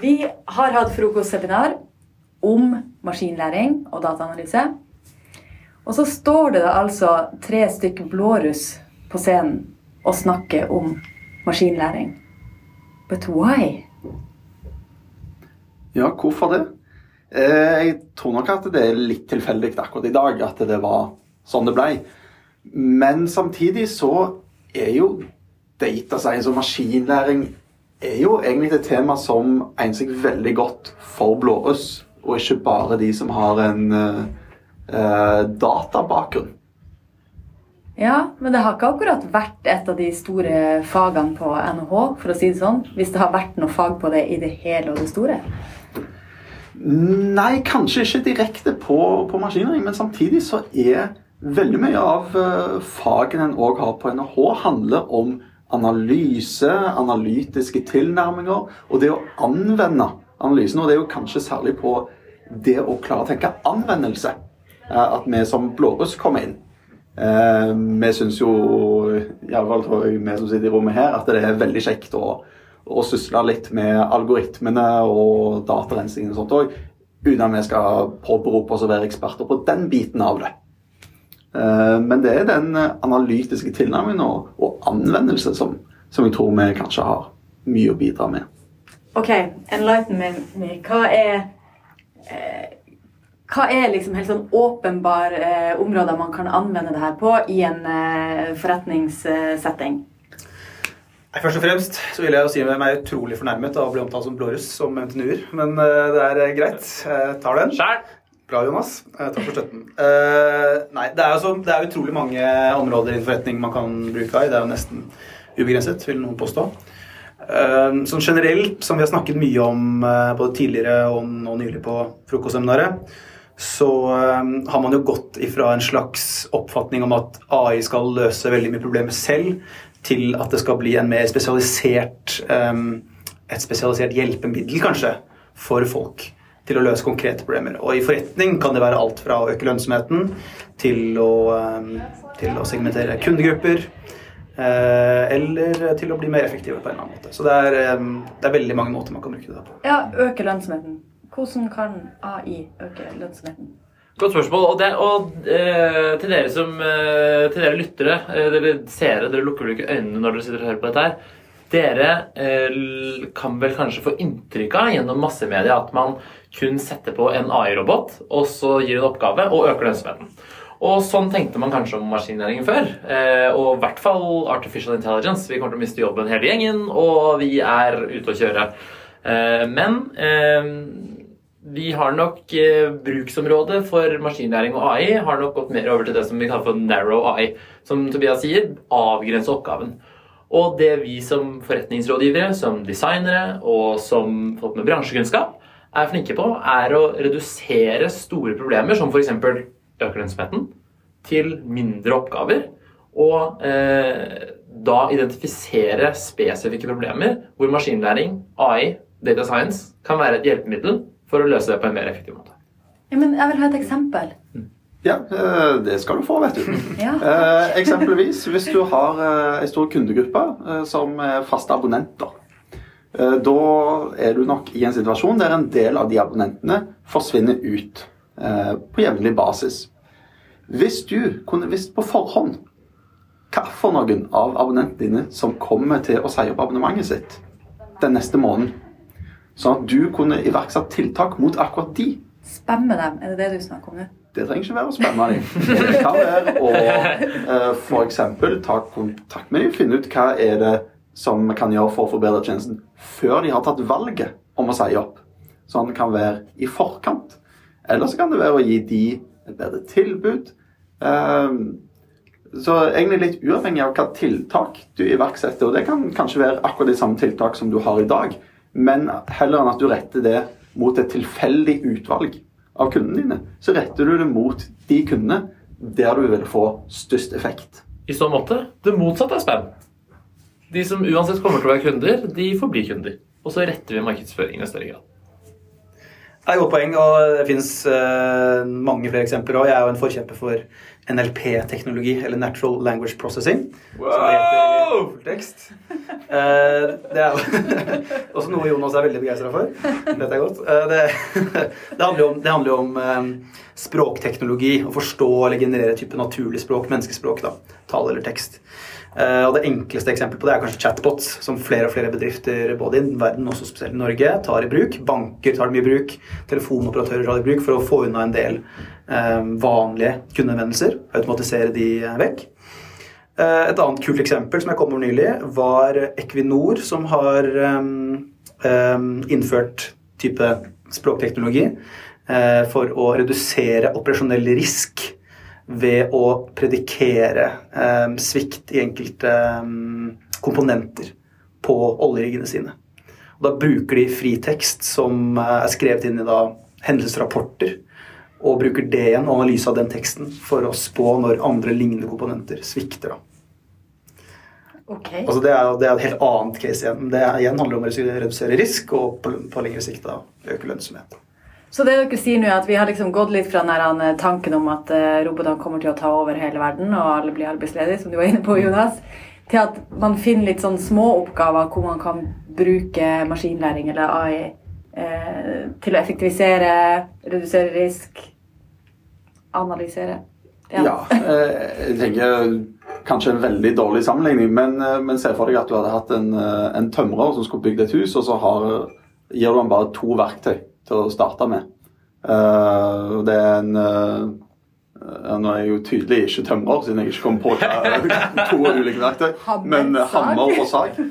Vi har hatt frokostseminar om maskinlæring og dataanalyse. Og så står det da altså tre stykker blåruss på scenen og snakker om maskinlæring. But why? Ja, hvorfor det? Eh, jeg tror nok at det er litt tilfeldig akkurat i dag at det var sånn det ble. Men samtidig så er jo data science og maskinlæring er jo egentlig et tema som egner seg veldig godt for blåruss, og ikke bare de som har en uh, databakgrunn. Ja, men det har ikke akkurat vært et av de store fagene på NHH, for å si det sånn. Hvis det har vært noe fag på det i det hele og det store? Nei, kanskje ikke direkte på, på maskinering, men samtidig så er veldig mye av uh, fagene en òg har på NHH, handler om analyse, analytiske tilnærminger og det å anvende analysen. Og det er jo kanskje særlig på det å klare å tenke anvendelse at vi som blåruss kommer inn. Eh, vi syns jo, iallfall tror jeg vi som sitter i rommet her, at det er veldig kjekt å, å sysle litt med algoritmene og datarensingen og sånt òg, uten at vi skal påberope oss å være eksperter på den biten av det. Eh, men det er den analytiske tilnærmingen og, og anvendelse som, som, jeg tror vi kanskje har mye å bidra med. Ok, enlighten me. Hva er, eh, hva er liksom helt sånn åpenbare eh, områder man kan anvende det her på i en eh, forretningssetting? Først og fremst så vil jeg jo si at jeg er utrolig fornærmet av å bli omtalt som blåruss som NTNU-er, men uh, det er greit. Jeg tar den. Skjær. Bra, Jonas. Takk for støtten. Uh, nei, det er, jo det er utrolig mange områder innen forretning man kan bruke AI. Det er jo nesten ubegrenset, vil noen påstå. Uh, sånn generelt, som vi har snakket mye om uh, både tidligere og nå nylig på frokostseminaret, så har man jo gått ifra en slags oppfatning om at AI skal løse veldig mye problemer selv, til at det skal bli en mer spesialisert et spesialisert hjelpemiddel, kanskje, for folk til å løse konkrete problemer. Og i forretning kan det være alt fra å øke lønnsomheten til å, um, til å segmentere kundegrupper. Uh, eller til å bli mer effektive på en eller annen måte. Så det er, um, det er veldig mange måter man kan bruke det på. Ja, øke lønnsomheten. Hvordan kan AI øke lønnsomheten? Godt spørsmål. Og, det, og eh, til dere som eh, til dere lyttere, eh, dere seere, dere lukker vel ikke øynene når dere sitter og hører på dette her. Dere eh, kan vel kanskje få inntrykk av gjennom massemedia at man kun setter på en AI-robot, og så gir en oppgave og øker lønnsomheten. Og sånn tenkte man kanskje om maskinlæringen før. Eh, og i hvert fall artificial intelligence. Vi kommer til å miste jobben hele gjengen, og vi er ute å kjøre. Eh, men vi har nok bruksområdet for maskinlæring og AI har nok gått mer over til det som vi kaller for narrow AI. Som Tobias sier, avgrense oppgaven. Og det vi som forretningsrådgivere, som designere og som folk med bransjekunnskap er flinke på, er å redusere store problemer, som f.eks. øker lønnsomheten, til mindre oppgaver. Og eh, da identifisere spesifikke problemer hvor maskinlæring, AI, data science kan være et hjelpemiddel for å løse det på en mer effektiv måte. Ja, men Jeg vil ha et eksempel. Ja, eh, det skal du få, vet du. Ja. Eh, eksempelvis hvis du har eh, en stor kundegruppe som er faste abonnenter. Da er du nok i en situasjon der en del av de abonnentene forsvinner ut på jevnlig basis. Hvis du kunne visst på forhånd hva for noen av abonnentene dine som kommer til å si opp abonnementet sitt den neste måneden, sånn at du kunne iverksatt tiltak mot akkurat de Spamme dem, er det det du snakker om nå? Det trenger ikke være å dem. Det kan være å uh, f.eks. ta kontakt med dem, finne ut hva er det som vi kan gjøre for å forbedre tjenesten før de har tatt valget om å si opp. Sånn kan være i forkant. Eller så kan det være å gi de et bedre tilbud. Uh, så egentlig litt uavhengig av hva tiltak du iverksetter. Og det kan kanskje være akkurat de samme tiltak som du har i dag, men heller enn at du retter det mot et tilfeldig utvalg av kundene dine, så retter du det mot de kundene der du vil få størst effekt. I så måte det motsatte er spam. De som uansett kommer til å være kunder, de får bli kunder. Og så retter vi markedsføringen i større grad. Det er et godt poeng, og det finnes uh, mange flere eksempler òg. Jeg er jo en forkjemper for NLP-teknologi, eller Natural Language Processing. Som heter Fulltekst. Eh, det er også noe Jonas er veldig begeistra for. Vet jeg godt. Eh, det, det handler jo om, handler om eh, språkteknologi. Å forstå eller generere type naturlig språk, menneskespråk. da, Tale eller tekst. Eh, og Det enkleste eksempelet på det er kanskje chatbots, som flere og flere bedrifter både i verden, også spesielt i Norge, tar i bruk. Banker tar dem i bruk, telefonoperatører tar det i bruk for å få unna en del eh, vanlige kundehenvendelser. Automatisere de eh, vekk. Eh, Et annet kult eksempel som jeg kom over nylig, var Equinor, som har um, um, innført type språkteknologi eh, for å redusere operasjonell risk ved å predikere um, svikt i enkelte komponenter på oljeriggene sine. Og da bruker de fritekst som eh, er skrevet inn i da, hendelsesrapporter, og bruker det igjen, analyse av den teksten, for å spå når andre lignende komponenter svikter. da. Ok. Altså det, er, det er et helt annet case igjen. Det er, igjen handler om å redusere risk, og på, på lengre sikt da, øke lønnsomhet. Så det dere sier nå er at vi har liksom gått litt fra den eh, tanken om at eh, robotene kommer til å ta over hele verden, og alle blir arbeidsledige, som du var inne på, Jonas, til at man finner litt sånn små oppgaver hvor man kan bruke maskinlæring eller AI eh, til å effektivisere, redusere risk, analysere. Ja, ja jeg tenker kanskje en veldig dårlig sammenligning, men, eh, men se for deg at du hadde hatt en, eh, en tømrer som skulle bygge et hus, og så har, gir du ham bare to verktøy til å starte med. Eh, det er en eh, ja, Nå er jeg jo tydelig ikke tømrer, siden jeg ikke kom på to ulike verktøy. Men eh, hammer og sag.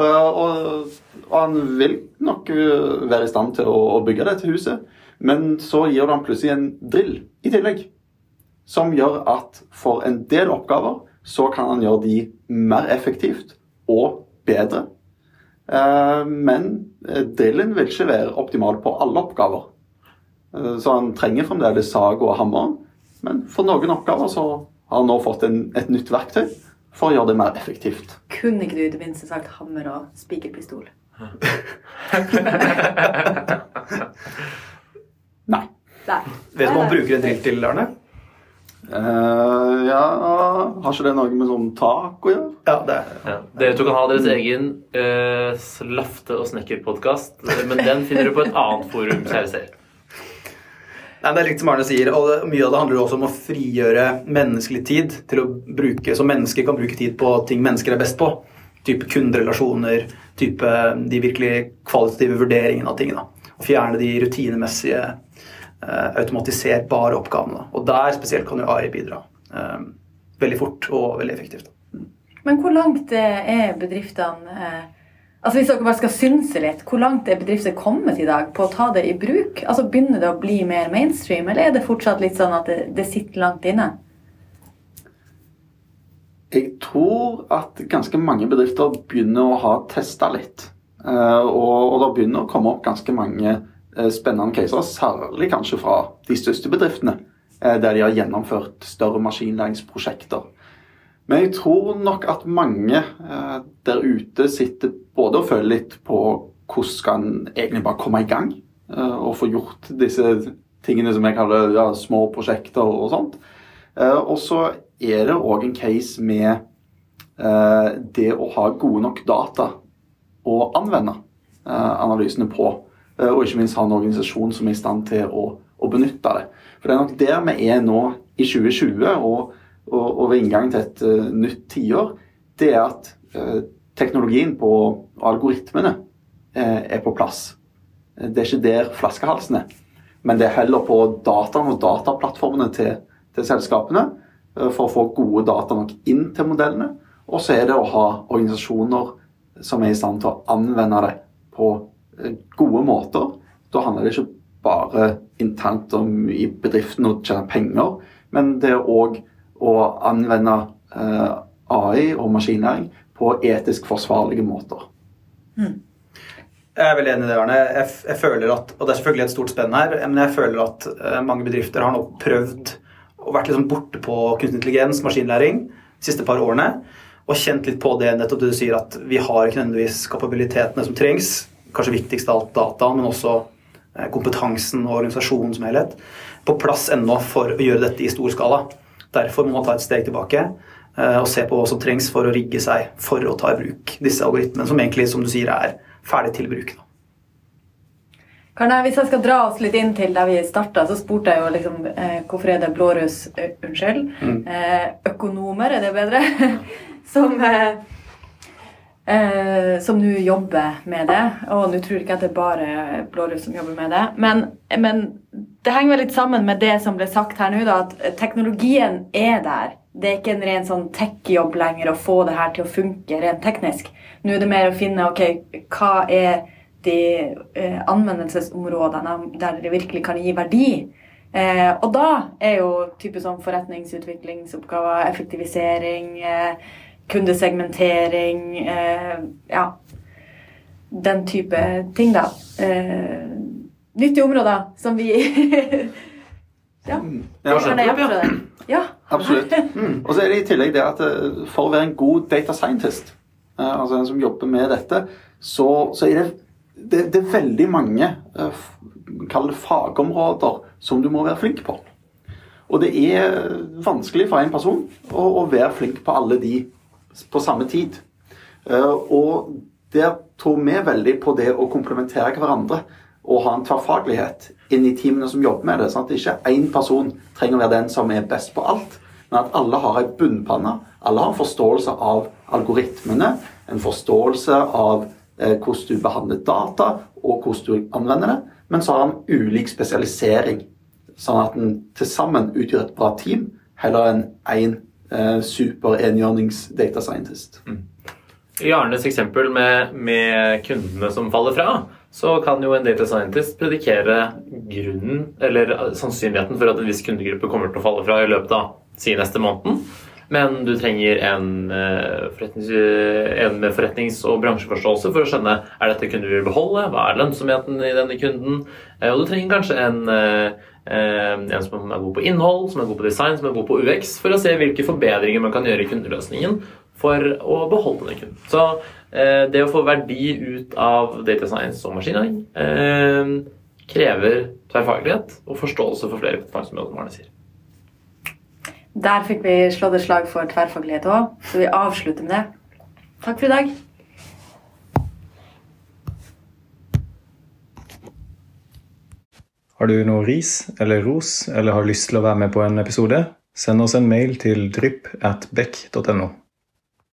Eh, og, og han vil nok eh, være i stand til å bygge dette huset, men så gir du ham plutselig en drill i tillegg som gjør at for en del oppgaver så kan han gjøre de mer effektivt og bedre. Eh, Men eh, drillen vil ikke være optimal på alle oppgaver. Eh, Så han trenger fremdeles sag og hammer, men for noen oppgaver så har han nå fått en, et nytt verktøy for å gjøre det mer effektivt. Kunne ikke du i det minste sagt hammer og spikerpistol? Nei. Vet du hva man bruker en drill til, Arne? Uh, ja, har ikke det noe med sånn tak å gjøre? Ja, det er Ja. Dere to kan ha deres egen uh, slafte- og snekkerpodkast, men den finner du på et annet forum, kjære seere. Nei, det er likt som Arne sier, og det, mye av det handler også om å frigjøre menneskelig tid til å bruke, så mennesker kan bruke tid på ting mennesker er best på. Type kunderelasjoner, type de virkelig kvalitative vurderingene av ting. Da. Og fjerne de rutinemessige, automatiserbare oppgavene. Og der spesielt kan jo AI bidra. Eh, veldig fort og veldig effektivt. Men hvor langt eh, er bedriftene eh, Altså Hvis dere bare skal synse litt, hvor langt er bedrifter kommet i dag på å ta det i bruk? Altså Begynner det å bli mer mainstream, eller er det fortsatt litt sånn at det, det sitter langt inne? Jeg tror at ganske mange bedrifter begynner å ha testa litt. Eh, og, og det begynner å komme opp ganske mange eh, spennende caser, særlig kanskje fra de største bedriftene, eh, der de har gjennomført større maskinlæringsprosjekter. Men jeg tror nok at mange eh, der ute sitter både og føler litt på hvordan skal en egentlig bare komme i gang eh, og få gjort disse tingene som jeg kaller ja, små prosjekter og sånt. Eh, og så er det òg en case med eh, det å ha gode nok data å anvende eh, analysene på. Eh, og ikke minst ha en organisasjon som er i stand til å, å benytte det. For det er nok der vi er nå i 2020 og, og, og ved inngangen til et uh, nytt tiår. Det er at uh, teknologien på algoritmene uh, er på plass. Det er ikke der flaskehalsen er. Men det er heller på dataene og dataplattformene til, til selskapene for å få gode data nok inn til modellene. Og så er det å ha organisasjoner som er i stand til å anvende det på gode måter. Da handler det ikke bare internt om i bedriften å tjene penger, men det er òg å anvende eh, AI og maskinlæring på etisk forsvarlige måter. Jeg er veldig enig i det, Arne. Jeg, jeg føler at, og Det er selvfølgelig et stort spenn her, men jeg føler at eh, mange bedrifter har nå prøvd og vært liksom borte på kunstig intelligens, maskinlæring, de siste par årene. Og kjent litt på det nettopp det du sier, at vi har ikke nødvendigvis kapabilitetene som trengs. Kanskje viktigst av alt dataen, men også eh, kompetansen og organisasjonen som helhet. På plass ennå for å gjøre dette i stor skala. Derfor må man ta et steg tilbake. eh, og se på hva som trengs for å rigge seg for å ta i bruk disse algoritmene, som egentlig, som du sier, er ferdig til bruk. Karne, hvis jeg skal dra oss litt inn til der vi starta, så spurte jeg jo liksom eh, hvorfor er det blåruss eh, Unnskyld. Mm. Eh, økonomer, er det bedre? som eh, eh, som nå jobber med det. Og nå tror jeg ikke at det er bare blåruss som jobber med det. Men, men det henger vel litt sammen med det som ble sagt her nå, da, at teknologien er der. Det er ikke en ren sånn tech-jobb lenger å få det her til å funke rent teknisk. Nå er det mer å finne ok, hva er de eh, anvendelsesområdene der det virkelig kan gi verdi. Eh, og da er jo type sånn forretningsutviklingsoppgaver, effektivisering, eh, kundesegmentering eh, Ja, den type ting, da. Eh, nyttige områder som vi Ja. Ja, kan jeg hjelpe deg? Ja. Absolutt. Mm. Og så er det i tillegg det at eh, for å være en god data scientist, eh, altså en som jobber med dette, så, så er det, det, det er veldig mange eh, kall det fagområder som du må være flink på. Og det er vanskelig for en person å, å være flink på alle de på samme tid. Eh, Og der tror vi veldig på det å komplementere hverandre og ha en tverrfaglighet inn i teamene som jobber med det. sånn at ikke én person trenger å være den som er best på alt, men at alle har ei bunnpanne. Alle har en forståelse av algoritmene, en forståelse av eh, hvordan du behandler data, og hvordan du anvender det, men så har en ulik spesialisering. Sånn at en til sammen utgjør et bra team, heller enn én eh, super enhjørnings data scientist. I Arnes eksempel med, med kundene som faller fra, så kan jo en data scientist predikere grunnen, eller sannsynligheten for at en viss kundegruppe kommer til å falle fra i løpet av si neste måneden. Men du trenger en, eh, en med forretnings- og bransjeforståelse for å skjønne er dette kunder vi vil beholde, hva er lønnsomheten i denne kunden. Eh, Og du trenger kanskje en, en som er god på innhold, som er god på design, som er god på UX, for å se hvilke forbedringer man kan gjøre i kundeløsningen for å beholde den kunden. Så eh, det å få verdi ut av data science og maskinlæring eh, krever tverrfaglighet og forståelse for flere kompetanseområder, som Arne sier. Der fikk vi slått et slag for tverrfaglighet òg, så vi avslutter med det. Takk for i dag. Har du noe ris eller ros, eller har lyst til å være med på en episode? Send oss en mail til drypp at beck.no.